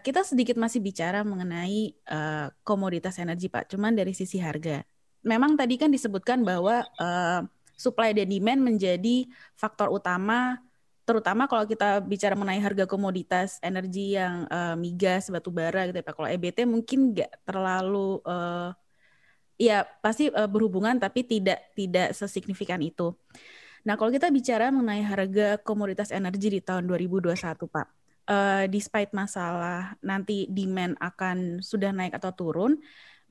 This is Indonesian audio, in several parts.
kita sedikit masih bicara mengenai uh, komoditas energi Pak, cuman dari sisi harga. Memang tadi kan disebutkan bahwa uh, supply dan demand menjadi faktor utama terutama kalau kita bicara mengenai harga komoditas energi yang uh, migas, batu bara gitu ya Pak. Kalau EBT mungkin nggak terlalu uh, ya pasti uh, berhubungan tapi tidak tidak sesignifikan itu. Nah, kalau kita bicara mengenai harga komoditas energi di tahun 2021, Pak, uh, despite masalah nanti demand akan sudah naik atau turun,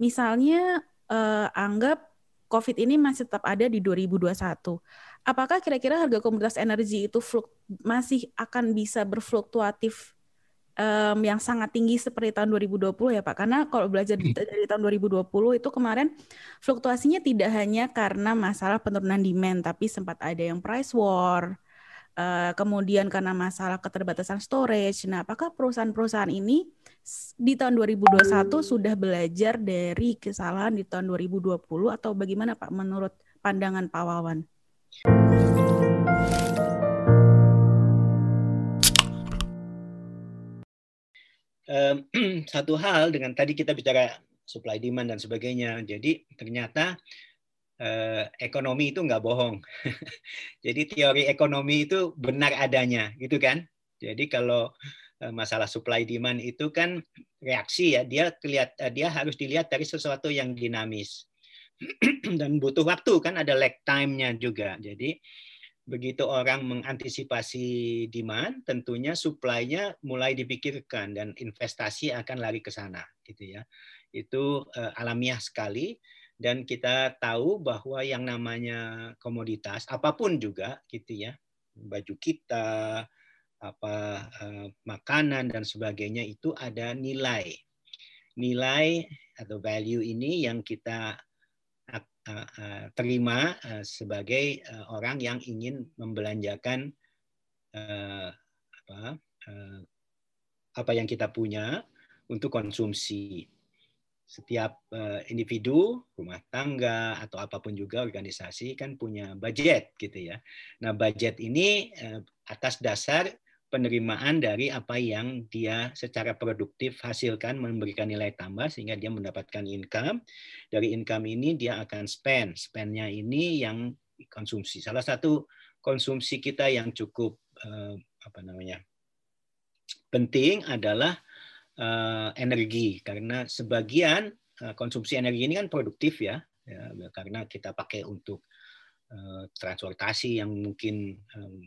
misalnya uh, anggap COVID ini masih tetap ada di 2021 apakah kira-kira harga komoditas energi itu fluk, masih akan bisa berfluktuatif um, yang sangat tinggi seperti tahun 2020 ya Pak? Karena kalau belajar hmm. dari tahun 2020 itu kemarin fluktuasinya tidak hanya karena masalah penurunan demand, tapi sempat ada yang price war, uh, kemudian karena masalah keterbatasan storage. Nah, apakah perusahaan-perusahaan ini di tahun 2021 sudah belajar dari kesalahan di tahun 2020 atau bagaimana Pak menurut pandangan Pak Wawan? satu hal dengan tadi kita bicara supply demand dan sebagainya. Jadi ternyata uh, ekonomi itu nggak bohong. Jadi teori ekonomi itu benar adanya, gitu kan? Jadi kalau uh, masalah supply demand itu kan reaksi ya, dia kelihat uh, dia harus dilihat dari sesuatu yang dinamis. dan butuh waktu kan ada lag time-nya juga. Jadi begitu orang mengantisipasi demand, tentunya supply-nya mulai dipikirkan dan investasi akan lari ke sana, gitu ya. Itu uh, alamiah sekali dan kita tahu bahwa yang namanya komoditas apa pun juga, gitu ya, baju kita, apa uh, makanan dan sebagainya itu ada nilai. Nilai atau value ini yang kita Eh, eh, terima eh, sebagai orang yang ingin membelanjakan apa yang kita punya untuk konsumsi. Setiap individu, rumah tangga atau apa pun juga organisasi kan punya budget gitu ya. Nah, budget ini atas dasar penerimaan dari apa yang dia secara produktif hasilkan memberikan nilai tambah sehingga dia mendapatkan income. Dari income ini dia akan spend. Spendnya ini yang konsumsi. Salah satu konsumsi kita yang cukup eh, apa namanya penting adalah eh, energi. Karena sebagian eh, konsumsi energi ini kan produktif ya, ya karena kita pakai untuk Eh, transportasi yang mungkin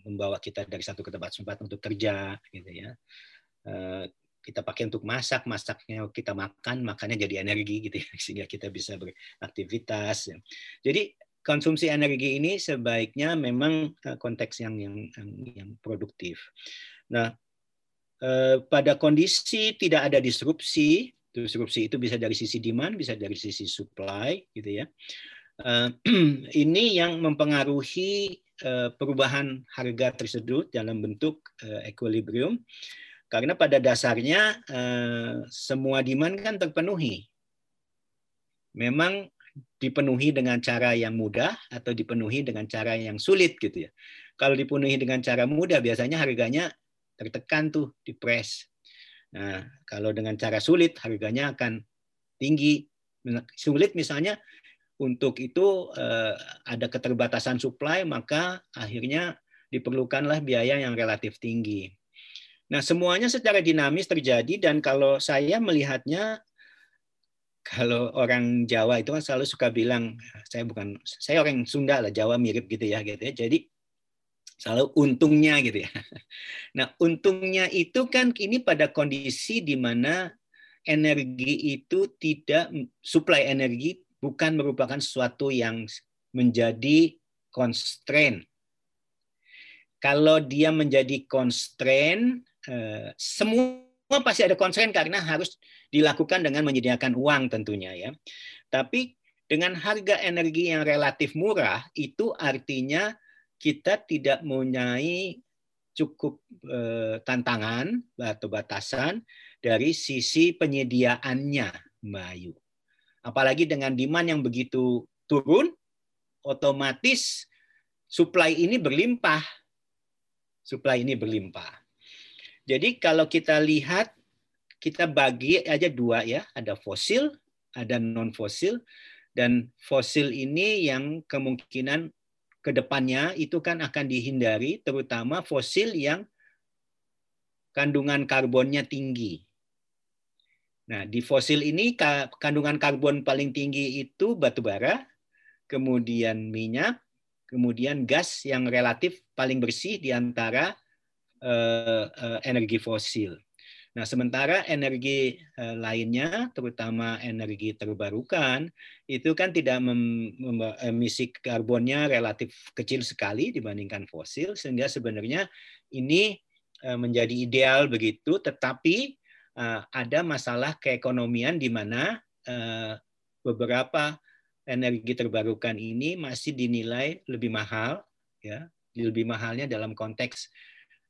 membawa kita dari satu ke tempat tempat untuk kerja gitu ya. Kita pakai untuk masak masaknya kita makan makannya jadi energi gitu ya. Sehingga kita bisa beraktivitas jadi konsumsi energi ini sebaiknya memang konteks yang yang yang, yang produktif. Nah pada kondisi tidak ada disrupsi disrupsi itu bisa dari sisi demand bisa dari sisi supply gitu ya Eh, ini yang mempengaruhi eh, perubahan harga tersebut dalam bentuk eh, equilibrium karena pada dasarnya semua demand kan terpenuhi. Memang dipenuhi dengan cara yang mudah atau dipenuhi dengan cara yang sulit gitu ya. Kalau dipenuhi dengan cara mudah biasanya harganya tertekan tuh di press. Nah, kalau dengan cara sulit harganya akan tinggi. Sulit misalnya untuk itu eh, ada keterbatasan supply, maka akhirnya diperlukanlah biaya yang relatif tinggi. Nah, semuanya secara dinamis terjadi dan kalau saya melihatnya kalau orang Jawa itu kan selalu suka bilang saya bukan saya orang Sunda lah Jawa mirip gitu ya gitu ya. Jadi selalu untungnya gitu ya. Nah, untungnya itu kan ini pada kondisi di mana energi itu tidak supply energi bukan merupakan sesuatu yang menjadi constraint. Kalau dia menjadi constraint, eh, semua pasti ada constraint karena harus dilakukan dengan menyediakan uang tentunya ya. Tapi dengan harga energi yang relatif murah itu artinya kita tidak mempunyai cukup eh, tantangan atau batasan dari sisi penyediaannya, Mbak. Apalagi dengan demand yang begitu turun, otomatis supply ini berlimpah. Supply ini berlimpah. Jadi kalau kita lihat kita bagi aja dua ya, ada fosil, ada non fosil, dan fosil ini yang kemungkinan ke depannya itu kan akan dihindari, terutama fosil yang kandungan karbonnya tinggi. Nah, di fosil ini kandungan karbon paling tinggi itu batu bara, kemudian minyak, kemudian gas yang relatif paling bersih di antara uh, uh, energi fosil. Nah, sementara energi uh, lainnya, terutama energi terbarukan, itu kan tidak emisi karbonnya relatif kecil sekali dibandingkan fosil, sehingga sebenarnya ini uh, menjadi ideal begitu. Tetapi uh, ada masalah keekonomian di mana beberapa energi terbarukan ini masih dinilai lebih mahal, ya, lebih mahalnya dalam konteks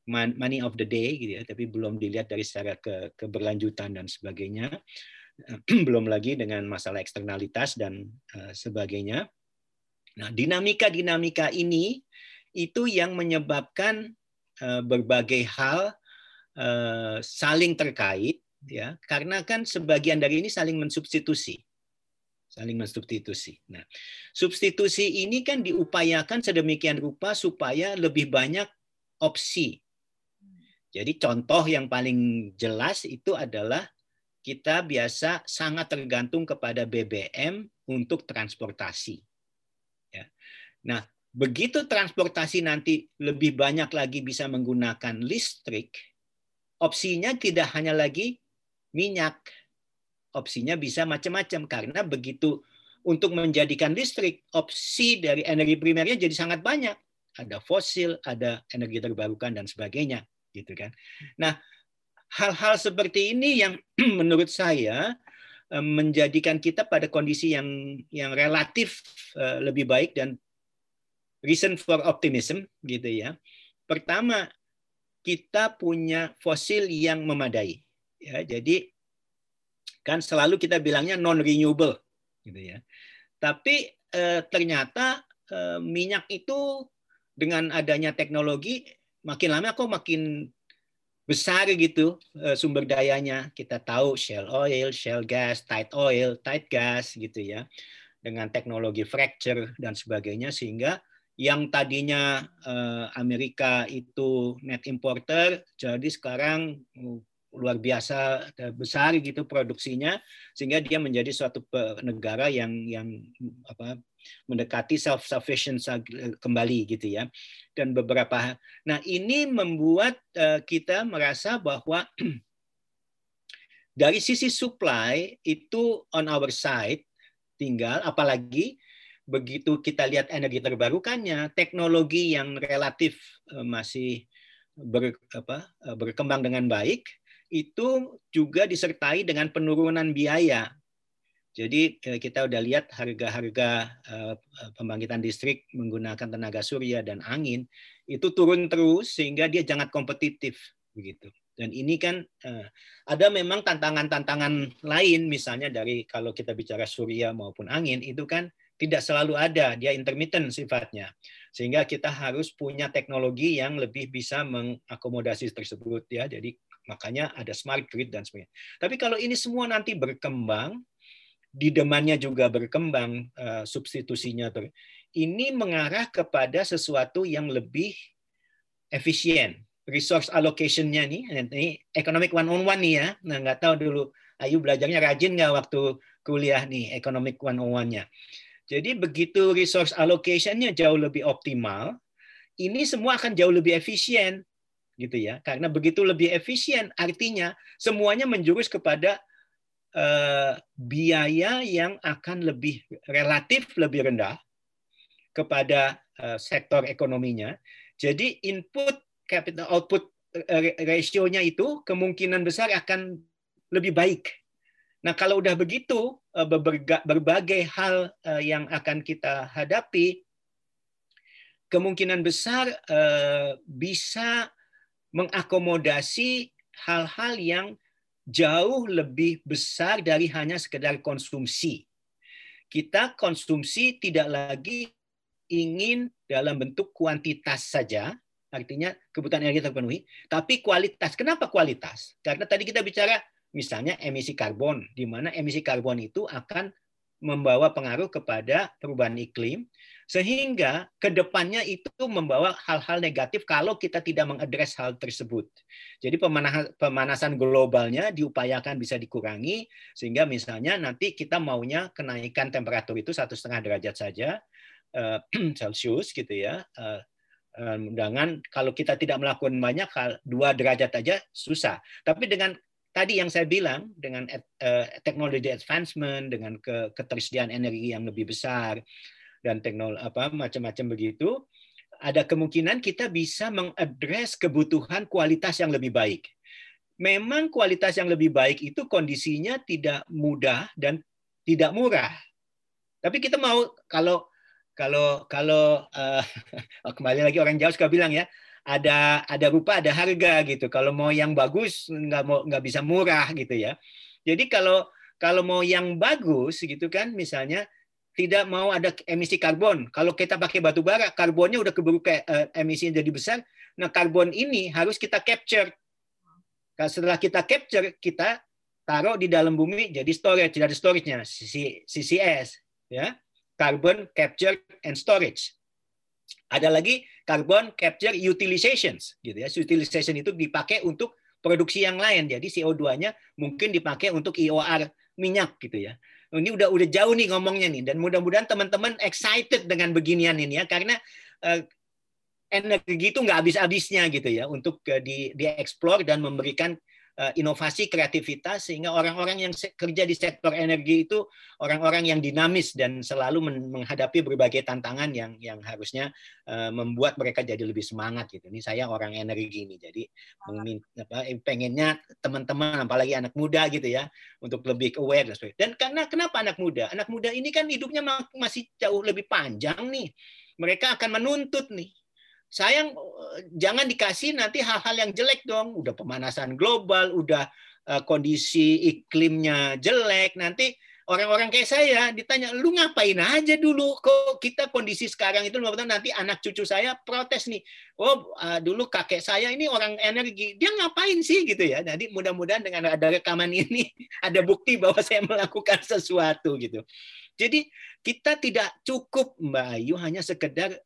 money of the day, gitu ya, tapi belum dilihat dari secara ke, keberlanjutan dan sebagainya, belum lagi dengan masalah eksternalitas dan uh, sebagainya. Nah, dinamika-dinamika ini itu yang menyebabkan uh, berbagai hal uh, saling terkait, ya, karena kan sebagian dari ini saling mensubstitusi saling mensubstitusi. Nah, substitusi ini kan diupayakan sedemikian rupa supaya lebih banyak opsi. Jadi contoh yang paling jelas itu adalah kita biasa sangat tergantung kepada BBM untuk transportasi. Ya. Nah, begitu transportasi nanti lebih banyak lagi bisa menggunakan listrik, opsinya tidak hanya lagi minyak, opsinya bisa macam-macam karena begitu untuk menjadikan listrik opsi dari energi primernya jadi sangat banyak ada fosil ada energi terbarukan dan sebagainya gitu kan. Nah hal-hal seperti ini yang menurut saya eh, menjadikan kita pada kondisi yang yang relatif eh, lebih baik dan reason for optimism gitu ya. Pertama kita punya fosil yang memadai ya. Jadi Kan selalu kita bilangnya non renewable gitu ya. Tapi eh, ternyata minyak itu dengan adanya teknologi makin lama kok makin besar gitu eh, sumber dayanya. Kita tahu shale oil, shale gas, tight oil, tight gas gitu ya. Dengan teknologi fracture dan sebagainya sehingga yang tadinya eh, Amerika itu net importer jadi sekarang luar biasa eh, besar gitu produksinya sehingga dia menjadi suatu negara yang yang apa mendekati self sufficient kembali gitu ya dan beberapa nah ini membuat eh, kita merasa bahwa dari sisi supply itu on our side tinggal apalagi begitu kita lihat energi terbarukannya teknologi yang relatif eh, masih ber, apa, berkembang dengan baik itu juga disertai dengan penurunan biaya. Jadi eh, kita udah lihat harga-harga eh, pembangkitan listrik menggunakan tenaga surya dan angin itu turun terus sehingga dia sangat kompetitif begitu. Dan ini kan eh, ada memang tantangan-tantangan lain misalnya dari kalau kita bicara surya maupun angin itu kan tidak selalu ada, dia intermittent sifatnya. Sehingga kita harus punya teknologi yang lebih bisa mengakomodasi tersebut ya. Jadi Makanya ada smart grid dan sebagainya. Tapi kalau ini semua nanti berkembang, di demannya juga berkembang uh, substitusinya ini mengarah kepada sesuatu yang lebih efisien. Resource allocation-nya nih ini economic one on one nih ya. Nah nggak tahu dulu Ayu belajarnya rajin nggak waktu kuliah nih economic one on one-nya jadi begitu resource allocation-nya jauh lebih optimal ini semua akan jauh lebih efisien gitu ya. Karena begitu lebih efisien artinya semuanya menjurus kepada uh, biaya yang akan lebih relatif lebih rendah kepada uh, sektor ekonominya. Jadi input capital output eh, ratio-nya itu kemungkinan besar akan lebih baik. Nah, kalau udah begitu, berbagai hal yang akan kita hadapi, kemungkinan besar bisa mengakomodasi hal-hal yang jauh lebih besar dari hanya sekedar konsumsi. Kita konsumsi tidak lagi ingin dalam bentuk kuantitas saja, artinya kebutuhan energi terpenuhi, tapi kualitas. Kenapa kualitas? Karena tadi kita bicara misalnya emisi karbon, di mana emisi karbon itu akan membawa pengaruh kepada perubahan iklim, sehingga ke depannya itu membawa hal-hal negatif kalau kita tidak mengadres hal tersebut. Jadi pemanasan globalnya diupayakan bisa dikurangi, sehingga misalnya nanti kita maunya kenaikan temperatur itu satu setengah derajat saja eh, Celcius gitu ya. Eh, dengan kalau kita tidak melakukan banyak hal dua derajat aja susah. Tapi dengan tadi yang saya bilang dengan uh, teknologi advancement dengan ke, ketersediaan energi yang lebih besar dan teknologi apa macam-macam begitu ada kemungkinan kita bisa mengadres kebutuhan kualitas yang lebih baik. Memang kualitas yang lebih baik itu kondisinya tidak mudah dan tidak murah. Tapi kita mau kalau kalau kalau uh, kembali lagi orang jauh suka bilang ya ada ada rupa ada harga gitu. Kalau mau yang bagus nggak mau nggak bisa murah gitu ya. Jadi kalau kalau mau yang bagus gitu kan misalnya tidak mau ada emisi karbon. Kalau kita pakai batu bara karbonnya udah keburu ke, uh, emisinya jadi besar. Nah karbon ini harus kita capture. Setelah kita capture kita taruh di dalam bumi jadi storage tidak ada storage-nya CCS ya. Carbon capture and storage ada lagi carbon capture utilizations gitu ya. Utilization itu dipakai untuk produksi yang lain. Jadi CO2-nya mungkin dipakai untuk IOR minyak gitu ya. Ini udah udah jauh nih ngomongnya nih dan mudah-mudahan teman-teman excited dengan beginian ini ya karena uh, energi itu nggak habis-habisnya gitu ya untuk uh, di dieksplor dan memberikan Eh, inovasi kreativitas sehingga orang-orang yang kerja di sektor energi itu orang-orang yang dinamis dan selalu menghadapi berbagai tantangan yang yang harusnya eh, membuat mereka jadi lebih semangat gitu. Ini saya orang energi ini jadi apa, pengennya teman-teman apalagi anak muda gitu ya untuk lebih aware. Dan karena kenapa anak muda? Anak muda ini kan hidupnya masih jauh lebih panjang nih. Mereka akan menuntut nih sayang jangan dikasih nanti hal-hal yang jelek dong. Udah pemanasan global, udah eh, kondisi iklimnya jelek, nanti orang-orang kayak saya ditanya, lu ngapain aja dulu? Kok kita kondisi sekarang itu nanti anak cucu saya protes nih. Oh, eh, dulu kakek saya ini orang energi. Dia ngapain sih gitu ya? Jadi mudah-mudahan dengan ada rekaman ini ada bukti bahwa saya melakukan sesuatu gitu. Jadi kita tidak cukup Mbak Ayu hanya sekedar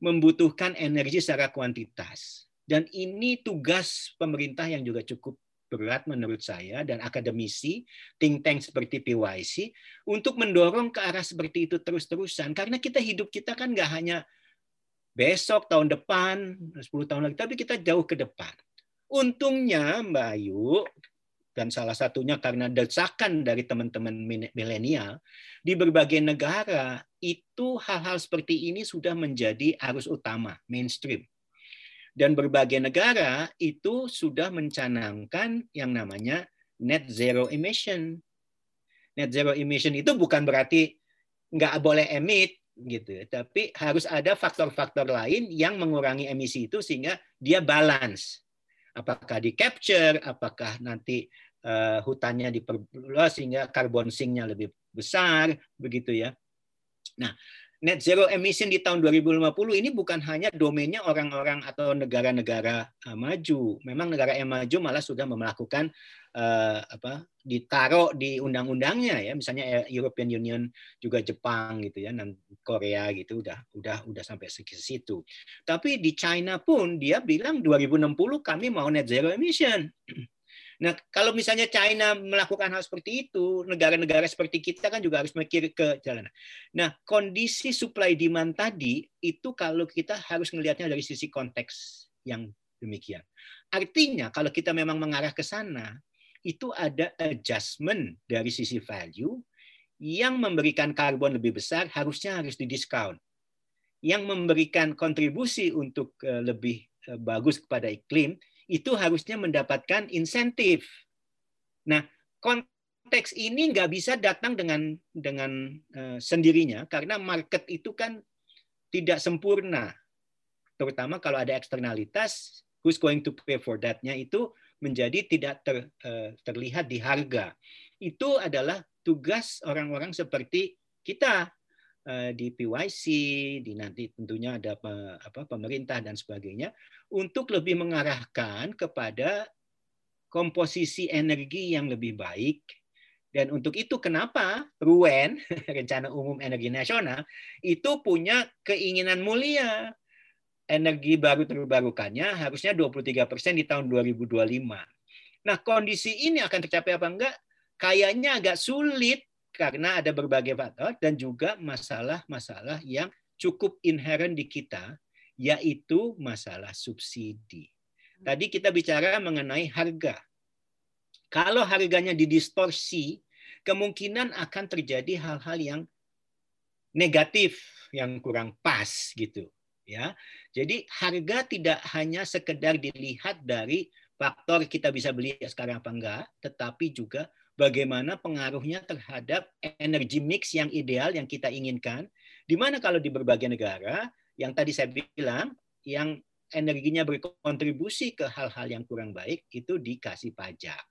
membutuhkan energi secara kuantitas. Dan ini tugas pemerintah yang juga cukup berat menurut saya dan akademisi think tank seperti PYC untuk mendorong ke arah seperti itu terus-terusan karena kita hidup kita kan nggak hanya besok tahun depan 10 tahun lagi tapi kita jauh ke depan untungnya Mbak Ayu dan salah satunya karena desakan dari teman-teman milenial di berbagai negara itu hal-hal seperti ini sudah menjadi arus utama mainstream. Dan berbagai negara itu sudah mencanangkan yang namanya net zero emission. Net zero emission itu bukan berarti nggak boleh emit gitu, tapi harus ada faktor-faktor lain yang mengurangi emisi itu sehingga dia balance apakah di capture, apakah nanti uh, hutannya diperluas sehingga carbon sinknya lebih besar, begitu ya. Nah, net zero emission di tahun 2050 ini bukan hanya domainnya orang-orang atau negara-negara uh, maju. Memang negara yang maju malah sudah melakukan uh, apa ditaruh di undang-undangnya ya, misalnya European Union juga Jepang gitu ya, dan Korea gitu udah udah udah sampai ke situ. Tapi di China pun dia bilang 2060 kami mau net zero emission. Nah, kalau misalnya China melakukan hal seperti itu, negara-negara seperti kita kan juga harus mikir ke jalan. Nah, kondisi supply demand tadi itu kalau kita harus melihatnya dari sisi konteks yang demikian. Artinya kalau kita memang mengarah ke sana, itu ada adjustment dari sisi value yang memberikan karbon lebih besar harusnya harus didiskon. Yang memberikan kontribusi untuk eh, lebih eh, bagus kepada iklim itu harusnya mendapatkan insentif. Nah, konteks ini nggak bisa datang dengan dengan uh, sendirinya karena market itu kan tidak sempurna. Terutama kalau ada eksternalitas, who's going to pay for that-nya itu menjadi tidak ter, uh, terlihat di harga. Itu adalah tugas orang-orang seperti kita Eh, di PYC, di nanti tentunya ada apa pemerintah dan sebagainya untuk lebih mengarahkan kepada komposisi energi yang lebih baik. Dan untuk itu kenapa RUEN, Rencana Umum Energi Nasional, itu punya keinginan mulia. Energi baru terbarukannya harusnya 23 persen di tahun 2025. Nah kondisi ini akan tercapai apa enggak? Kayaknya agak sulit karena ada berbagai faktor dan juga masalah-masalah yang cukup inherent di kita, yaitu masalah subsidi. Tadi kita bicara mengenai harga. Kalau harganya didistorsi, kemungkinan akan terjadi hal-hal yang negatif, yang kurang pas gitu. Ya, jadi harga tidak hanya sekedar dilihat dari faktor kita bisa beli sekarang apa enggak, tetapi juga bagaimana pengaruhnya terhadap energi mix yang ideal yang kita inginkan. Di mana kalau di berbagai negara, yang tadi saya bilang, yang energinya berkontribusi ke hal-hal yang kurang baik, itu dikasih pajak.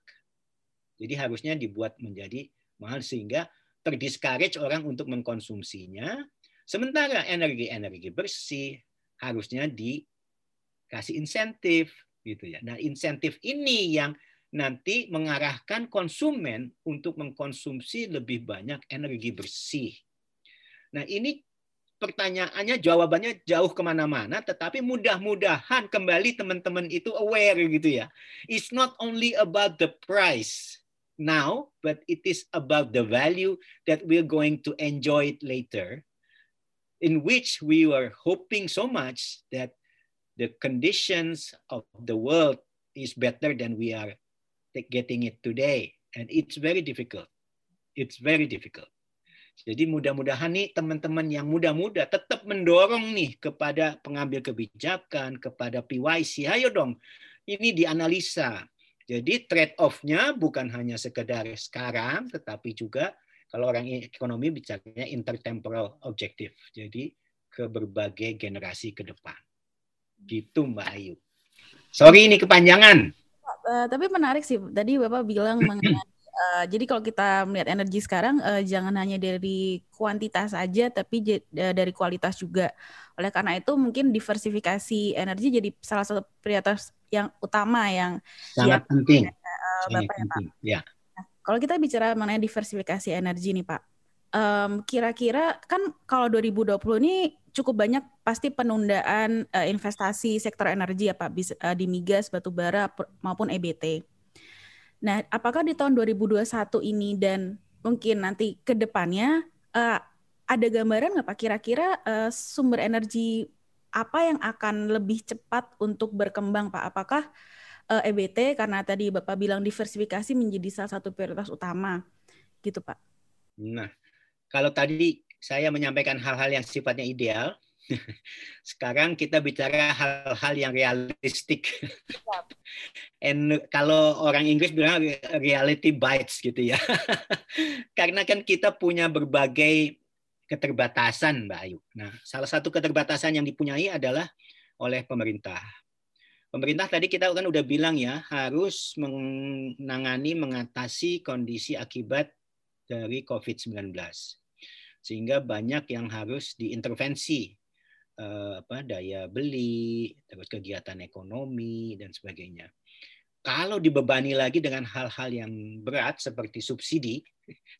Jadi harusnya dibuat menjadi mahal sehingga terdiscourage orang untuk mengkonsumsinya. Sementara energi-energi bersih harusnya dikasih insentif gitu ya. Nah, insentif ini yang nanti mengarahkan konsumen untuk mengkonsumsi lebih banyak energi bersih. Nah, ini pertanyaannya jawabannya jauh ke mana-mana, tetapi mudah-mudahan kembali teman-teman itu aware gitu ya. It's not only about the price now, but it is about the value that we're going to enjoy it later, in which we were hoping so much that the conditions of the world is better than we are getting it today. And it's very difficult. It's very difficult. Jadi mudah-mudahan nih teman-teman yang muda-muda tetap mendorong nih kepada pengambil kebijakan, kepada PYC, ayo dong, ini dianalisa. Jadi trade off-nya bukan hanya sekedar sekarang, tetapi juga kalau orang ekonomi bicaranya intertemporal objective. Jadi ke berbagai generasi ke depan. Gitu Mbak Ayu. Sorry ini kepanjangan. Uh, tapi menarik sih. Tadi Bapak bilang mengenai Uh, jadi kalau kita melihat energi sekarang uh, jangan hanya dari kuantitas saja tapi dari kualitas juga. Oleh karena itu mungkin diversifikasi energi jadi salah satu prioritas yang utama yang sangat ya, penting. Uh, Bapak ya Pak. Ya. Kalau kita bicara mengenai diversifikasi energi nih Pak, um, kira-kira kan kalau 2020 ini cukup banyak pasti penundaan uh, investasi sektor energi ya Pak uh, di migas, batubara maupun EBT. Nah, apakah di tahun 2021 ini dan mungkin nanti ke depannya uh, ada gambaran nggak Pak kira-kira uh, sumber energi apa yang akan lebih cepat untuk berkembang Pak? Apakah uh, eh, EBT karena tadi Bapak bilang diversifikasi menjadi salah satu prioritas utama gitu Pak? Nah, kalau tadi saya menyampaikan hal-hal yang sifatnya ideal, Sekarang kita bicara hal-hal yang realistik. And kalau orang Inggris bilang reality bites gitu ya. Karena kan kita punya berbagai keterbatasan, Mbak Ayu. Nah, salah satu keterbatasan yang dipunyai adalah oleh pemerintah. Pemerintah tadi kita kan udah bilang ya harus menangani mengatasi kondisi akibat dari COVID-19 sehingga banyak yang harus diintervensi. Eh, apa daya beli, terus kegiatan ekonomi dan sebagainya. Kalau dibebani lagi dengan hal-hal yang berat seperti subsidi,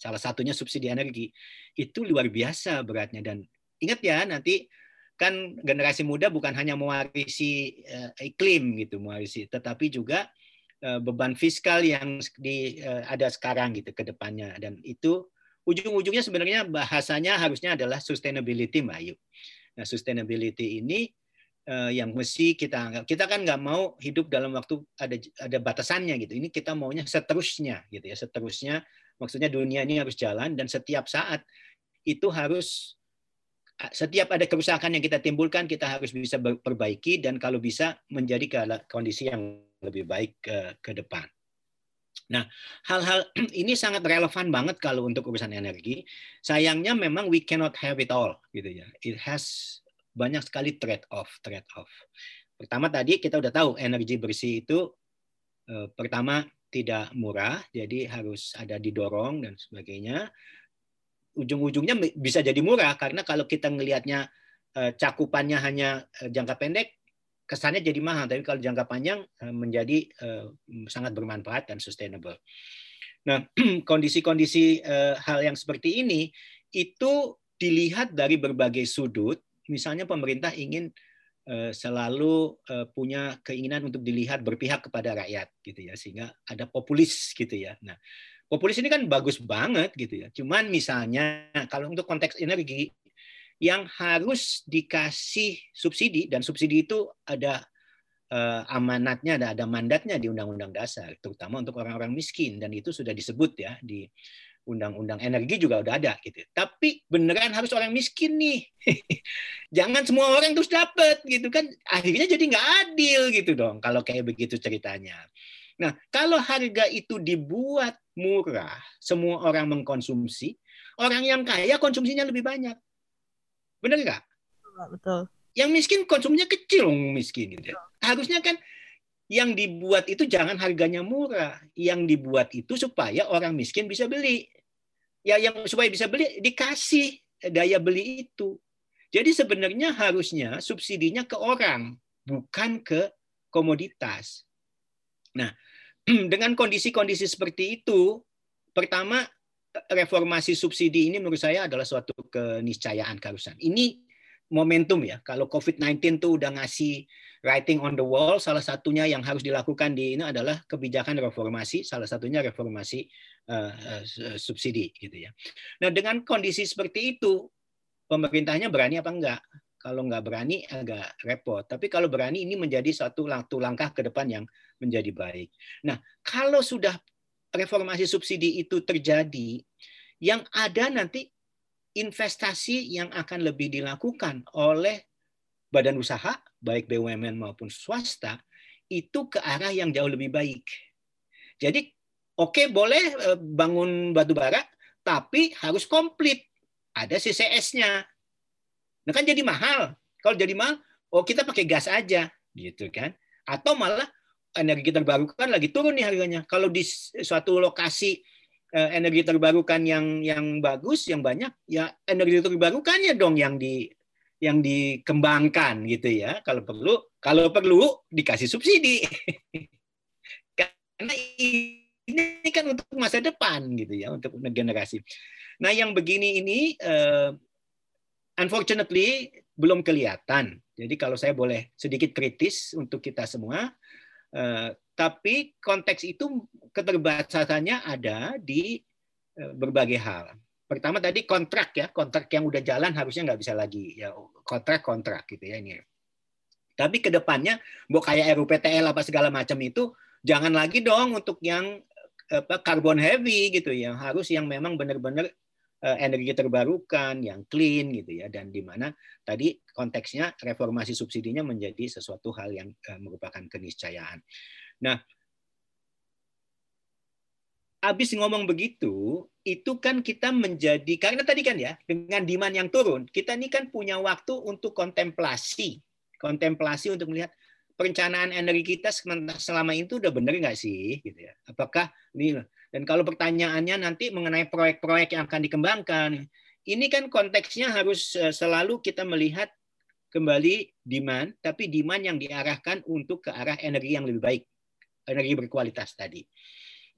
salah satunya subsidi energi, itu luar biasa beratnya. Dan ingat ya nanti kan generasi muda bukan hanya mewarisi uh, iklim gitu, mewarisi, tetapi juga uh, beban fiskal yang di, uh, ada sekarang gitu ke depannya dan itu ujung-ujungnya sebenarnya bahasanya harusnya adalah sustainability Mbak Ayu. Nah, sustainability ini uh, yang mesti kita anggap. Kita kan nggak mau hidup dalam waktu ada ada batasannya gitu. Ini kita maunya seterusnya gitu ya, seterusnya. Maksudnya dunia ini harus jalan dan setiap saat itu harus setiap ada kerusakan yang kita timbulkan kita harus bisa perbaiki dan kalau bisa menjadi kondisi yang lebih baik ke, ke depan. Nah, hal-hal ini sangat relevan banget kalau untuk urusan energi. Sayangnya memang we cannot have it all, gitu ya. It has banyak sekali trade off, trade off. Pertama tadi kita udah tahu energi bersih itu eh, pertama tidak murah, jadi harus ada didorong dan sebagainya. Ujung-ujungnya bisa jadi murah karena kalau kita ngelihatnya eh, cakupannya hanya eh, jangka pendek, kesannya jadi mahal, tapi kalau jangka panjang menjadi sangat bermanfaat dan sustainable. Nah, kondisi-kondisi hal yang seperti ini itu dilihat dari berbagai sudut. Misalnya pemerintah ingin selalu punya keinginan untuk dilihat berpihak kepada rakyat gitu ya sehingga ada populis gitu ya. Nah, populis ini kan bagus banget gitu ya. Cuman misalnya kalau untuk konteks energi yang harus dikasih subsidi dan subsidi itu ada uh, amanatnya ada ada mandatnya di undang-undang dasar terutama untuk orang-orang miskin dan itu sudah disebut ya di undang-undang energi juga udah ada gitu. Tapi beneran harus orang miskin nih. Jangan semua orang terus dapat gitu kan. Akhirnya jadi nggak adil gitu dong kalau kayak begitu ceritanya. Nah, kalau harga itu dibuat murah, semua orang mengkonsumsi, orang yang kaya konsumsinya lebih banyak. Benar nggak? Betul. Yang miskin konsumsinya kecil, miskin. Gitu. Harusnya kan yang dibuat itu jangan harganya murah. Yang dibuat itu supaya orang miskin bisa beli. Ya yang supaya bisa beli dikasih daya beli itu. Jadi sebenarnya harusnya subsidinya ke orang, bukan ke komoditas. Nah, dengan kondisi-kondisi seperti itu, pertama reformasi subsidi ini menurut saya adalah suatu keniscayaan keharusan. Ini momentum ya. Kalau COVID-19 tuh udah ngasih writing on the wall, salah satunya yang harus dilakukan di ini adalah kebijakan reformasi, salah satunya reformasi uh, uh, subsidi gitu ya. Nah, dengan kondisi seperti itu, pemerintahnya berani apa enggak? Kalau nggak berani agak repot. Tapi kalau berani ini menjadi satu langkah ke depan yang menjadi baik. Nah, kalau sudah reformasi subsidi itu terjadi, yang ada nanti investasi yang akan lebih dilakukan oleh badan usaha, baik BUMN maupun swasta, itu ke arah yang jauh lebih baik. Jadi, oke okay, boleh eh, bangun batu bara, tapi harus komplit. Ada CCS-nya. Nah kan jadi mahal. Kalau jadi mahal, oh kita pakai gas aja, gitu kan? Atau malah energi terbarukan lagi turun nih harganya. Kalau di suatu lokasi eh, energi terbarukan yang yang bagus, yang banyak, ya energi terbarukannya dong yang di yang dikembangkan gitu ya. Kalau perlu, kalau perlu dikasih subsidi. Karena ini kan untuk masa depan gitu ya, untuk generasi. Nah, yang begini ini uh, unfortunately belum kelihatan. Jadi kalau saya boleh sedikit kritis untuk kita semua, tapi konteks itu keterbatasannya ada di uh, berbagai hal. Pertama tadi kontrak ya, kontrak yang udah jalan harusnya nggak bisa lagi ya kontrak-kontrak gitu ya ini. Tapi ke depannya, mau kayak RUPTL apa segala macam itu jangan lagi dong untuk yang apa carbon heavy gitu ya harus yang memang benar-benar Eh, energi terbarukan yang clean gitu ya dan di mana tadi konteksnya reformasi subsidinya menjadi sesuatu hal yang eh, merupakan keniscayaan. Nah, habis ngomong begitu, itu kan kita menjadi karena tadi kan ya dengan demand yang turun, kita ini kan punya waktu untuk kontemplasi, kontemplasi untuk melihat perencanaan energi kita selama itu udah benar nggak sih, gitu ya? Apakah ini dan kalau pertanyaannya nanti mengenai proyek-proyek yang akan dikembangkan, ini kan konteksnya harus eh, selalu kita melihat kembali demand, tapi demand yang diarahkan untuk ke arah energi yang lebih baik, energi berkualitas tadi.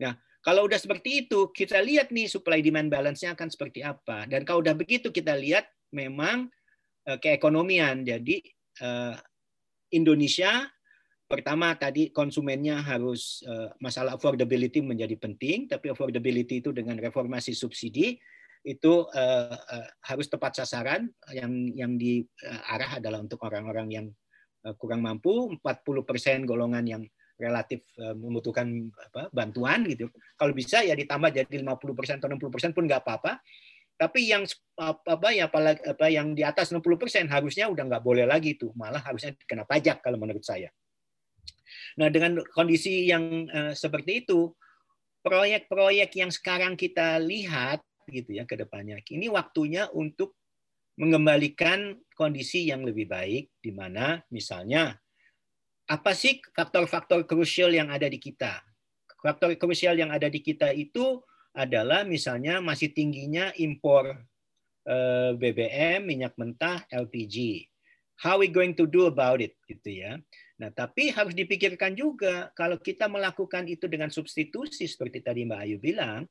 Nah, kalau udah seperti itu, kita lihat nih supply demand balance-nya akan seperti apa. Dan kalau udah begitu kita lihat memang eh, keekonomian. Jadi eh, Indonesia pertama tadi konsumennya harus uh, masalah affordability menjadi penting, tapi affordability itu dengan reformasi subsidi itu uh, uh, harus tepat sasaran yang yang diarah adalah untuk orang-orang yang kurang mampu, 40% golongan yang relatif uh, membutuhkan apa, bantuan gitu. Kalau bisa ya ditambah jadi 50% atau 60% pun nggak apa-apa. Tapi yang apa ya apalagi apa yang di atas 60% harusnya udah nggak boleh lagi tuh, malah harusnya kena pajak kalau menurut saya. Nah, dengan kondisi yang uh, seperti itu, proyek-proyek yang sekarang kita lihat gitu ya ke depannya, ini waktunya untuk mengembalikan kondisi yang lebih baik di mana misalnya apa sih faktor-faktor krusial yang ada di kita? Faktor krusial yang ada di kita itu adalah misalnya masih tingginya impor eh, BBM, minyak mentah, LPG how we going to do about it gitu ya. Nah, tapi harus dipikirkan juga kalau kita melakukan itu dengan substitusi seperti tadi Mbak Ayu bilang,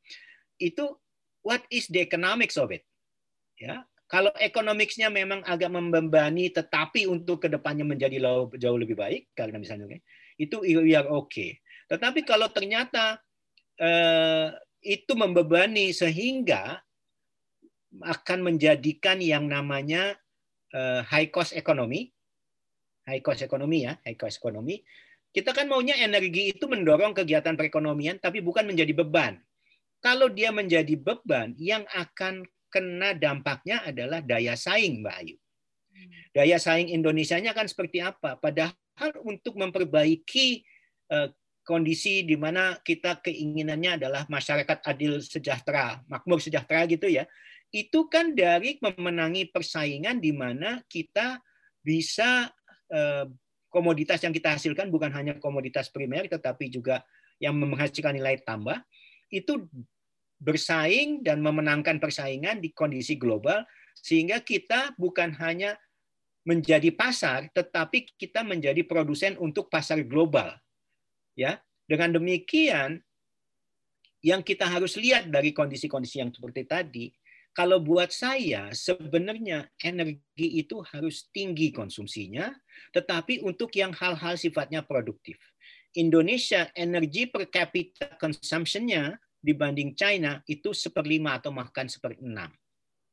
itu what is the economics of it? Ya, kalau ekonomiknya memang agak membebani, tetapi untuk ke depannya menjadi jauh lebih baik, karena misalnya itu we are okay. Tetapi kalau ternyata eh, itu membebani sehingga akan menjadikan yang namanya uh, high cost economy, high cost economy ya, high cost economy. Kita kan maunya energi itu mendorong kegiatan perekonomian, tapi bukan menjadi beban. Kalau dia menjadi beban, yang akan kena dampaknya adalah daya saing, Mbak Ayu. Daya saing Indonesia-nya kan seperti apa? Padahal untuk memperbaiki eh, kondisi di mana kita keinginannya adalah masyarakat adil sejahtera, makmur sejahtera gitu ya itu kan dari memenangi persaingan di mana kita bisa komoditas yang kita hasilkan bukan hanya komoditas primer tetapi juga yang menghasilkan nilai tambah itu bersaing dan memenangkan persaingan di kondisi global sehingga kita bukan hanya menjadi pasar tetapi kita menjadi produsen untuk pasar global ya. Dengan demikian yang kita harus lihat dari kondisi-kondisi yang seperti tadi kalau buat saya sebenarnya energi itu harus tinggi konsumsinya, tetapi untuk yang hal-hal sifatnya produktif. Indonesia energi per capita consumption-nya dibanding China itu seperlima atau bahkan seperenam.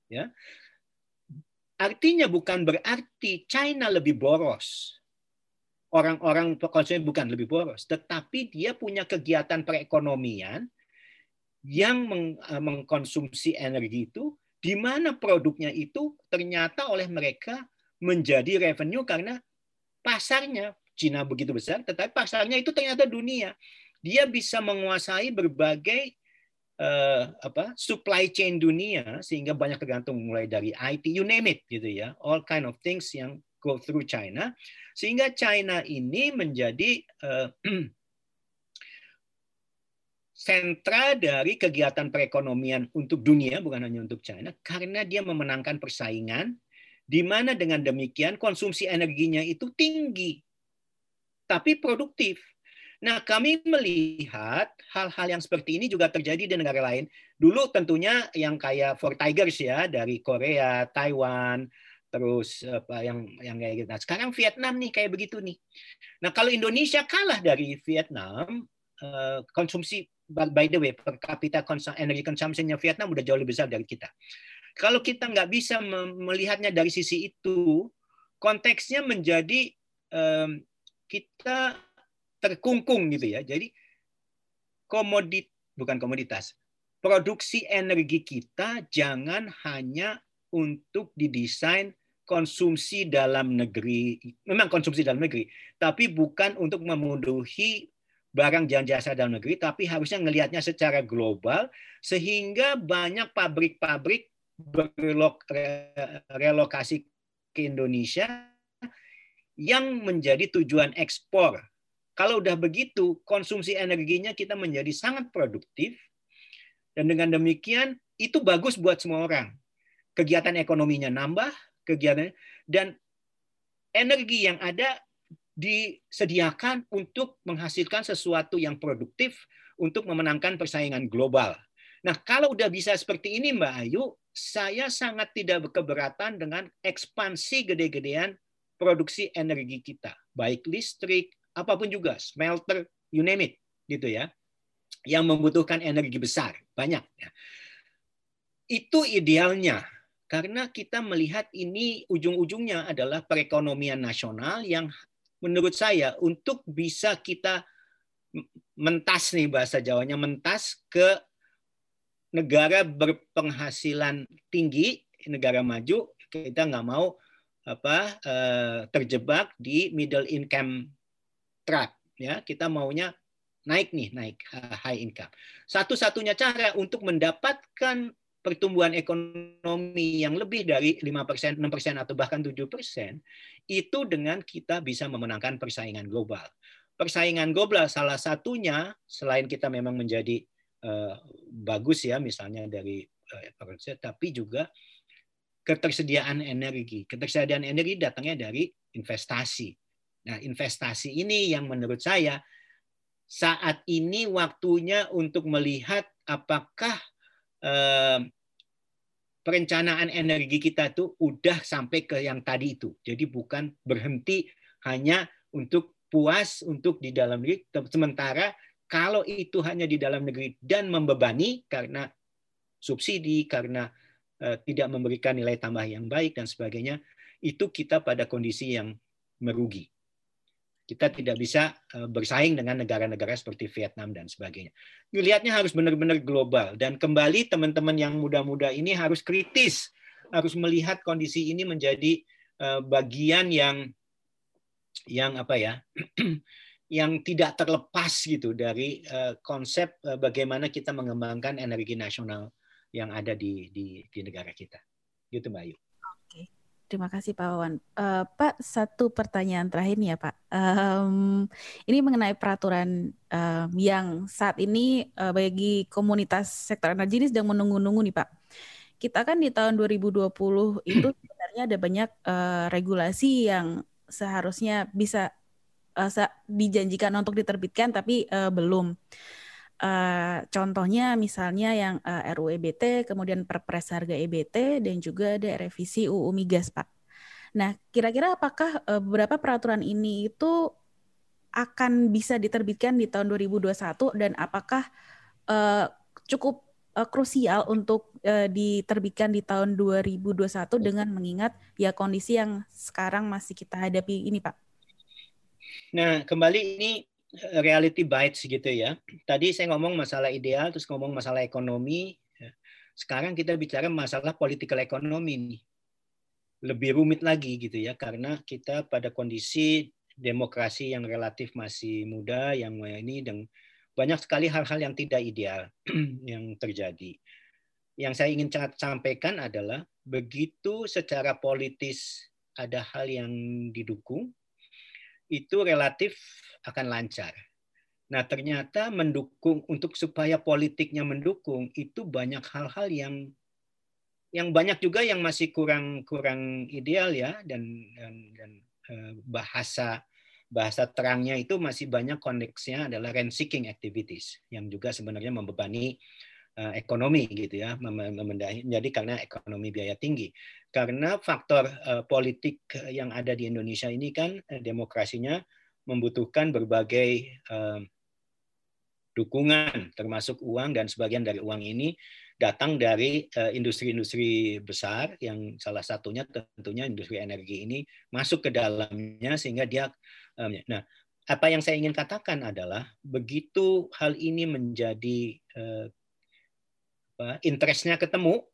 Ya. Artinya bukan berarti China lebih boros. Orang-orang konsumen bukan lebih boros, tetapi dia punya kegiatan perekonomian yang eh, mengkonsumsi energi itu, di mana produknya itu ternyata oleh mereka menjadi revenue karena pasarnya Cina begitu besar, tetapi pasarnya itu ternyata dunia. Dia bisa menguasai berbagai uh, apa supply chain dunia sehingga banyak tergantung mulai dari IT, you name it gitu ya, all kind of things yang go through China, sehingga China ini menjadi uh, sentra dari kegiatan perekonomian untuk dunia, bukan hanya untuk China, karena dia memenangkan persaingan, di mana dengan demikian konsumsi energinya itu tinggi, tapi produktif. Nah, kami melihat hal-hal yang seperti ini juga terjadi di negara lain. Dulu tentunya yang kayak Four Tigers ya dari Korea, Taiwan, terus apa yang yang kayak gitu. Nah, sekarang Vietnam nih kayak begitu nih. Nah, kalau Indonesia kalah dari Vietnam, eh, konsumsi by the way, per kapita energi consumption-nya Vietnam udah jauh lebih besar dari kita. Kalau kita nggak bisa melihatnya dari sisi itu, konteksnya menjadi um, kita terkungkung gitu ya. Jadi komodit bukan komoditas, produksi energi kita jangan hanya untuk didesain konsumsi dalam negeri, memang konsumsi dalam negeri, tapi bukan untuk memenuhi barang dan jasa dalam negeri, tapi harusnya melihatnya secara global sehingga banyak pabrik-pabrik berrelokasi ke Indonesia yang menjadi tujuan ekspor. Kalau udah begitu, konsumsi energinya kita menjadi sangat produktif dan dengan demikian itu bagus buat semua orang. Kegiatan ekonominya nambah, kegiatan dan energi yang ada disediakan untuk menghasilkan sesuatu yang produktif untuk memenangkan persaingan global. Nah, kalau udah bisa seperti ini, Mbak Ayu, saya sangat tidak keberatan dengan ekspansi gede-gedean produksi energi kita, baik listrik, apa pun juga, smelter, you name it, gitu ya, yang membutuhkan energi besar, banyak. Ya. Itu idealnya, karena kita melihat ini ujung-ujungnya adalah perekonomian nasional yang menurut saya untuk bisa kita mentas nih bahasa Jawanya mentas ke negara berpenghasilan tinggi, negara maju, kita nggak mau apa eh, terjebak di middle income trap ya. Kita maunya naik nih naik high income. Satu-satunya cara untuk mendapatkan pertumbuhan ekonomi yang lebih dari 5%, 6% atau bahkan 7%, itu dengan kita bisa memenangkan persaingan global. Persaingan global salah satunya selain kita memang menjadi uh, bagus ya misalnya dari uh, tapi juga ketersediaan energi. Ketersediaan energi datangnya dari investasi. Nah, investasi ini yang menurut saya saat ini waktunya untuk melihat apakah eh, perencanaan energi kita itu udah sampai ke yang tadi itu. Jadi bukan berhenti hanya untuk puas untuk di dalam negeri. Sementara kalau itu hanya di dalam negeri dan membebani karena subsidi, karena eh, tidak memberikan nilai tambah yang baik dan sebagainya, itu kita pada kondisi yang merugi kita tidak bisa eh, bersaing dengan negara-negara seperti Vietnam dan sebagainya. Lihatnya harus benar-benar global dan kembali teman-teman yang muda-muda ini harus kritis, harus melihat kondisi ini menjadi eh, bagian yang yang apa ya? yang tidak terlepas gitu dari eh, konsep bagaimana kita mengembangkan energi nasional yang ada di di, di negara kita. Gitu Mbak Ayu. Terima kasih Pak Wawan. Uh, Pak, satu pertanyaan terakhir nih ya Pak. Um, ini mengenai peraturan um, yang saat ini uh, bagi komunitas sektor energi ini sedang menunggu-nunggu nih Pak. Kita kan di tahun 2020 itu sebenarnya ada banyak uh, regulasi yang seharusnya bisa uh, dijanjikan untuk diterbitkan tapi uh, belum. Uh, contohnya misalnya yang uh, eh, kemudian Perpres harga EBT, dan juga ada revisi UU Migas, Pak. Nah, kira-kira apakah uh, beberapa peraturan ini itu akan bisa diterbitkan di tahun 2021 dan apakah cukup krusial untuk diterbitkan di tahun 2021 dengan mengingat ya kondisi yang sekarang masih kita hadapi ini, Pak? Nah, kembali ini reality bites gitu ya. Tadi saya ngomong masalah ideal, terus ngomong masalah ekonomi. Sekarang kita bicara masalah political ekonomi nih. Lebih rumit lagi gitu ya, karena kita pada kondisi demokrasi yang relatif masih muda, yang ini dan banyak sekali hal-hal yang tidak ideal yang terjadi. Yang saya ingin sampaikan adalah begitu secara politis ada hal yang didukung, itu relatif akan lancar. Nah, ternyata mendukung untuk supaya politiknya mendukung itu banyak hal-hal yang yang banyak juga yang masih kurang kurang ideal ya dan dan, dan eh, bahasa bahasa terangnya itu masih banyak konteksnya adalah rent seeking activities yang juga sebenarnya membebani uh, ekonomi gitu ya jadi karena ekonomi biaya tinggi karena faktor uh, politik yang ada di Indonesia ini kan demokrasinya membutuhkan berbagai uh, dukungan, termasuk uang dan sebagian dari uang ini datang dari industri-industri besar yang salah satunya tentunya industri energi ini masuk ke dalamnya sehingga dia um, nah apa yang saya ingin katakan adalah begitu hal ini menjadi uh, interestnya ketemu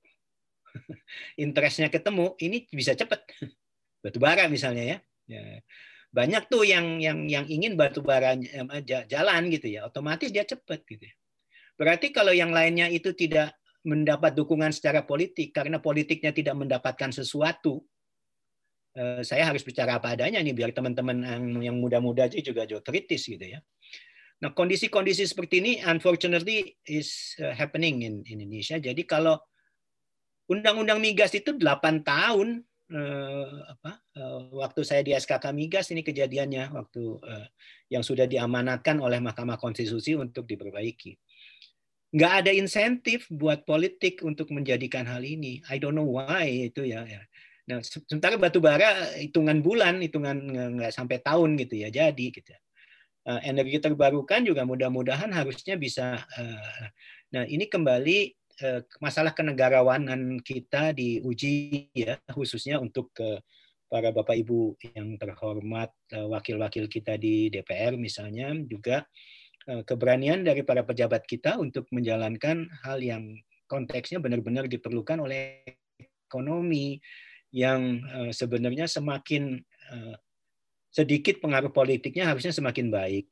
interestnya ketemu ini bisa cepat batu bara misalnya ya, ya. Banyak tuh yang yang yang ingin batu bara jalan gitu ya. Otomatis dia cepat gitu ya. berarti kalau yang lainnya itu tidak mendapat dukungan secara politik karena politiknya tidak mendapatkan sesuatu eh, saya harus bicara apa adanya nih biar teman-teman yang muda-muda juga juga kritis gitu ya. Nah kondisi-kondisi seperti ini unfortunately is uh, happening in Indonesia. Jadi kalau undang-undang migas itu 8 tahun uh, apa uh, waktu saya di SKK Migas ini kejadiannya waktu uh, yang sudah diamanatkan oleh Mahkamah Konstitusi untuk diperbaiki. Nggak ada insentif buat politik untuk menjadikan hal ini. I don't know why itu ya. ya. Nah, sementara batu bara hitungan bulan, hitungan nggak sampai tahun gitu ya jadi gitu. Uh, energi terbarukan juga mudah-mudahan harusnya bisa. Uh, nah ini kembali Eh, masalah kenegarawanan kita diuji ya khususnya untuk para bapak ibu yang terhormat eh, wakil-wakil kita di DPR misalnya juga eh, keberanian dari para pejabat kita untuk menjalankan hal yang konteksnya benar-benar diperlukan oleh ekonomi yang sebenarnya semakin sedikit pengaruh politiknya harusnya semakin baik.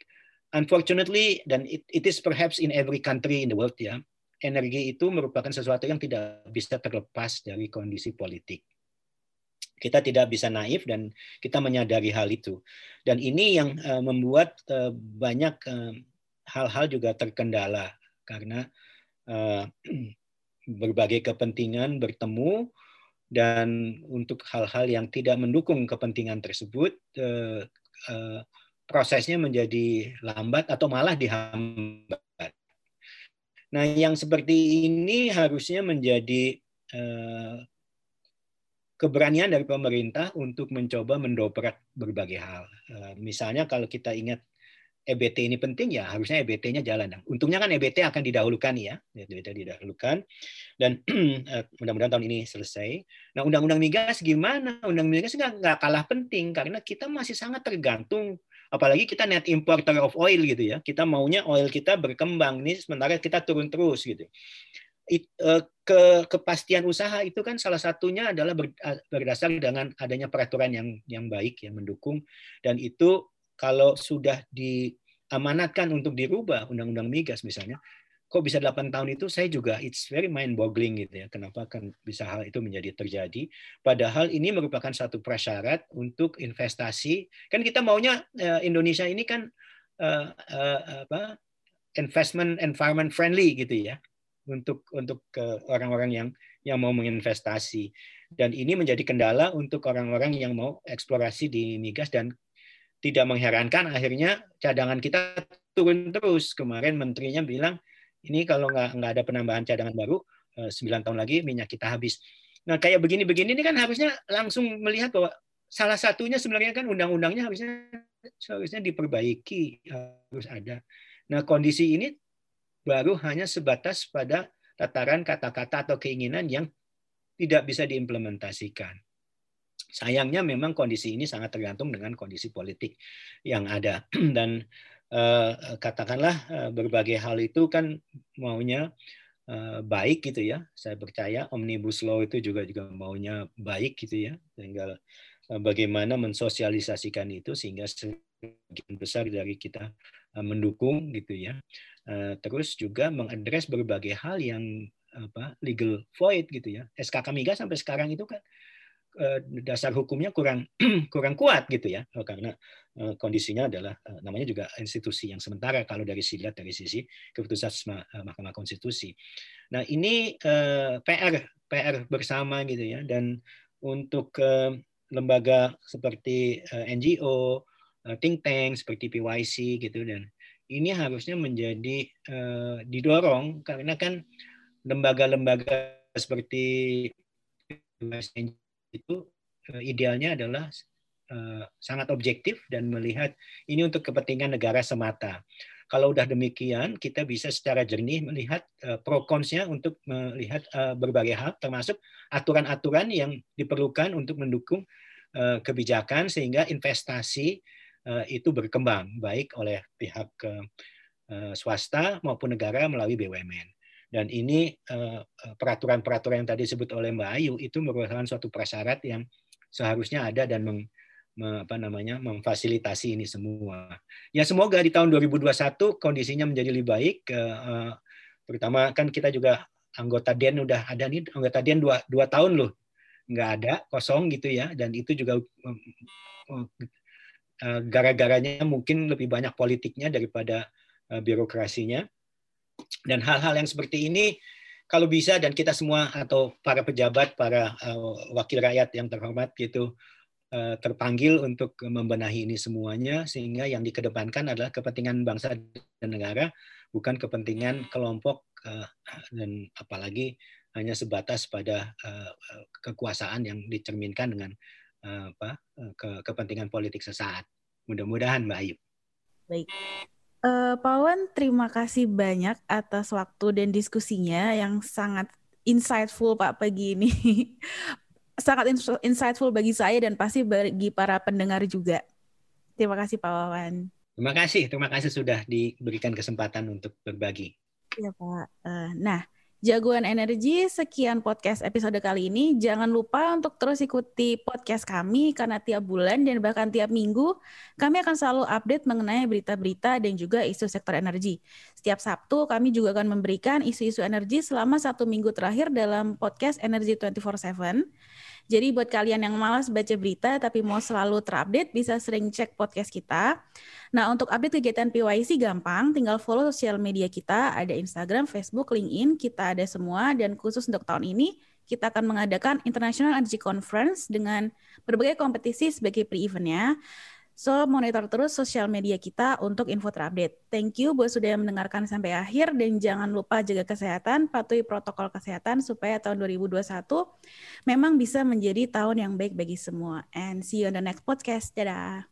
Unfortunately, dan it, it is perhaps in every country in the world ya, energi itu merupakan sesuatu yang tidak bisa terlepas dari kondisi politik. Kita tidak bisa naif dan kita menyadari hal itu. Dan ini yang uh, membuat uh, banyak uh, hal-hal juga terkendala karena berbagai kepentingan bertemu dan untuk hal-hal yang tidak mendukung kepentingan tersebut eh, eh, prosesnya menjadi lambat atau malah dihambat. Nah, yang seperti ini harusnya menjadi eh, keberanian dari pemerintah untuk mencoba mendobrak berbagai hal. Eh, misalnya kalau kita ingat EBT ini penting ya harusnya EBT-nya jalan. Untungnya kan EBT akan didahulukan ya, EBT didahulukan dan eh, mudah-mudahan tahun ini selesai. Nah undang-undang migas gimana? Undang undang migas nggak kalah penting karena kita masih sangat tergantung apalagi kita net importer of oil gitu ya. Kita maunya oil kita berkembang nih sementara kita turun terus gitu. It, uh, ke kepastian usaha itu kan salah satunya adalah berdasar dengan adanya peraturan yang yang baik yang mendukung dan itu kalau sudah diamanatkan untuk dirubah undang-undang migas misalnya, kok bisa 8 tahun itu saya juga it's very mind boggling gitu ya. Kenapa kan bisa hal itu menjadi terjadi? Padahal ini merupakan satu prasyarat untuk investasi. Kan kita maunya eh, Indonesia ini kan uh, uh, apa investment environment friendly gitu ya untuk untuk orang-orang yang yang mau menginvestasi dan ini menjadi kendala untuk orang-orang yang mau eksplorasi di migas dan tidak mengherankan akhirnya cadangan kita turun terus. Kemarin menterinya bilang ini kalau nggak nggak ada penambahan cadangan baru eh, sembilan tahun lagi minyak kita habis. Nah kayak begini-begini ini kan harusnya langsung melihat bahwa salah satunya sebenarnya kan undang-undangnya harusnya seharusnya diperbaiki harus ada. Nah kondisi ini baru hanya sebatas pada tataran kata-kata atau keinginan yang tidak bisa diimplementasikan. Sayangnya memang kondisi ini sangat tergantung dengan kondisi politik yang ada dan katakanlah eh, berbagai hal itu kan maunya eh, baik gitu ya. Saya percaya omnibus law itu juga juga maunya baik gitu ya. Tinggal bagaimana mensosialisasikan itu sehingga sebagian besar dari kita mendukung gitu ya. Terus juga mengadres berbagai hal yang apa legal void gitu ya. SKK Migas sampai sekarang itu kan Eh, dasar hukumnya kurang kurang kuat gitu ya oh, karena eh, kondisinya adalah eh, namanya juga institusi yang sementara kalau dari sisi dari sisi keputusan Mahkamah Konstitusi. Nah ini PR PR bersama gitu ya dan untuk lembaga seperti NGO, think tank seperti PYC gitu dan ini harusnya menjadi didorong karena kan lembaga-lembaga seperti itu eh, idealnya adalah eh, sangat objektif dan melihat ini untuk kepentingan negara semata. Kalau udah demikian, kita bisa secara jernih melihat uh, pro konsnya untuk melihat berbagai hal, termasuk aturan-aturan yang diperlukan untuk mendukung kebijakan sehingga investasi itu berkembang baik oleh pihak swasta maupun negara melalui BUMN. Dan ini eh, eh, peraturan-peraturan yang tadi disebut oleh Mbak Ayu itu merupakan suatu prasyarat yang seharusnya ada dan meng, apa namanya memfasilitasi ini semua. Ya semoga di tahun 2021 kondisinya menjadi lebih baik. Eh, terutama kan kita juga anggota DEN udah ada nih anggota DEN dua, dua tahun loh nggak ada kosong gitu ya dan itu juga gara-garanya mungkin lebih banyak politiknya daripada birokrasinya dan hal-hal yang seperti ini kalau bisa dan kita semua atau para pejabat, para wakil rakyat yang terhormat gitu terpanggil untuk membenahi ini semuanya sehingga yang dikedepankan adalah kepentingan bangsa dan negara bukan kepentingan kelompok uh, dan apalagi hanya sebatas pada uh, kekuasaan yang dicerminkan dengan apa ke kepentingan politik sesaat. Mudah-mudahan Mbak Ayu. Baik. Uh, Pak Wan, terima kasih banyak atas waktu dan diskusinya yang sangat insightful Pak pagi ini. sangat insightful bagi saya dan pasti bagi para pendengar juga. Terima kasih Pak Wawan. Terima kasih, terima kasih sudah diberikan kesempatan untuk berbagi. Iya Pak. Uh, nah, Jagoan Energi, sekian podcast episode kali ini. Jangan lupa untuk terus ikuti podcast kami karena tiap bulan dan bahkan tiap minggu kami akan selalu update mengenai berita-berita dan juga isu sektor energi. Setiap Sabtu kami juga akan memberikan isu-isu energi selama satu minggu terakhir dalam podcast Energi 24/7. Jadi buat kalian yang malas baca berita tapi mau selalu terupdate bisa sering cek podcast kita. Nah, untuk update kegiatan PYC gampang, tinggal follow sosial media kita, ada Instagram, Facebook, LinkedIn, kita ada semua dan khusus untuk tahun ini kita akan mengadakan International Energy Conference dengan berbagai kompetisi sebagai pre-eventnya. So, monitor terus sosial media kita untuk info terupdate. Thank you buat sudah mendengarkan sampai akhir dan jangan lupa jaga kesehatan, patuhi protokol kesehatan supaya tahun 2021 memang bisa menjadi tahun yang baik bagi semua. And see you on the next podcast. Dadah.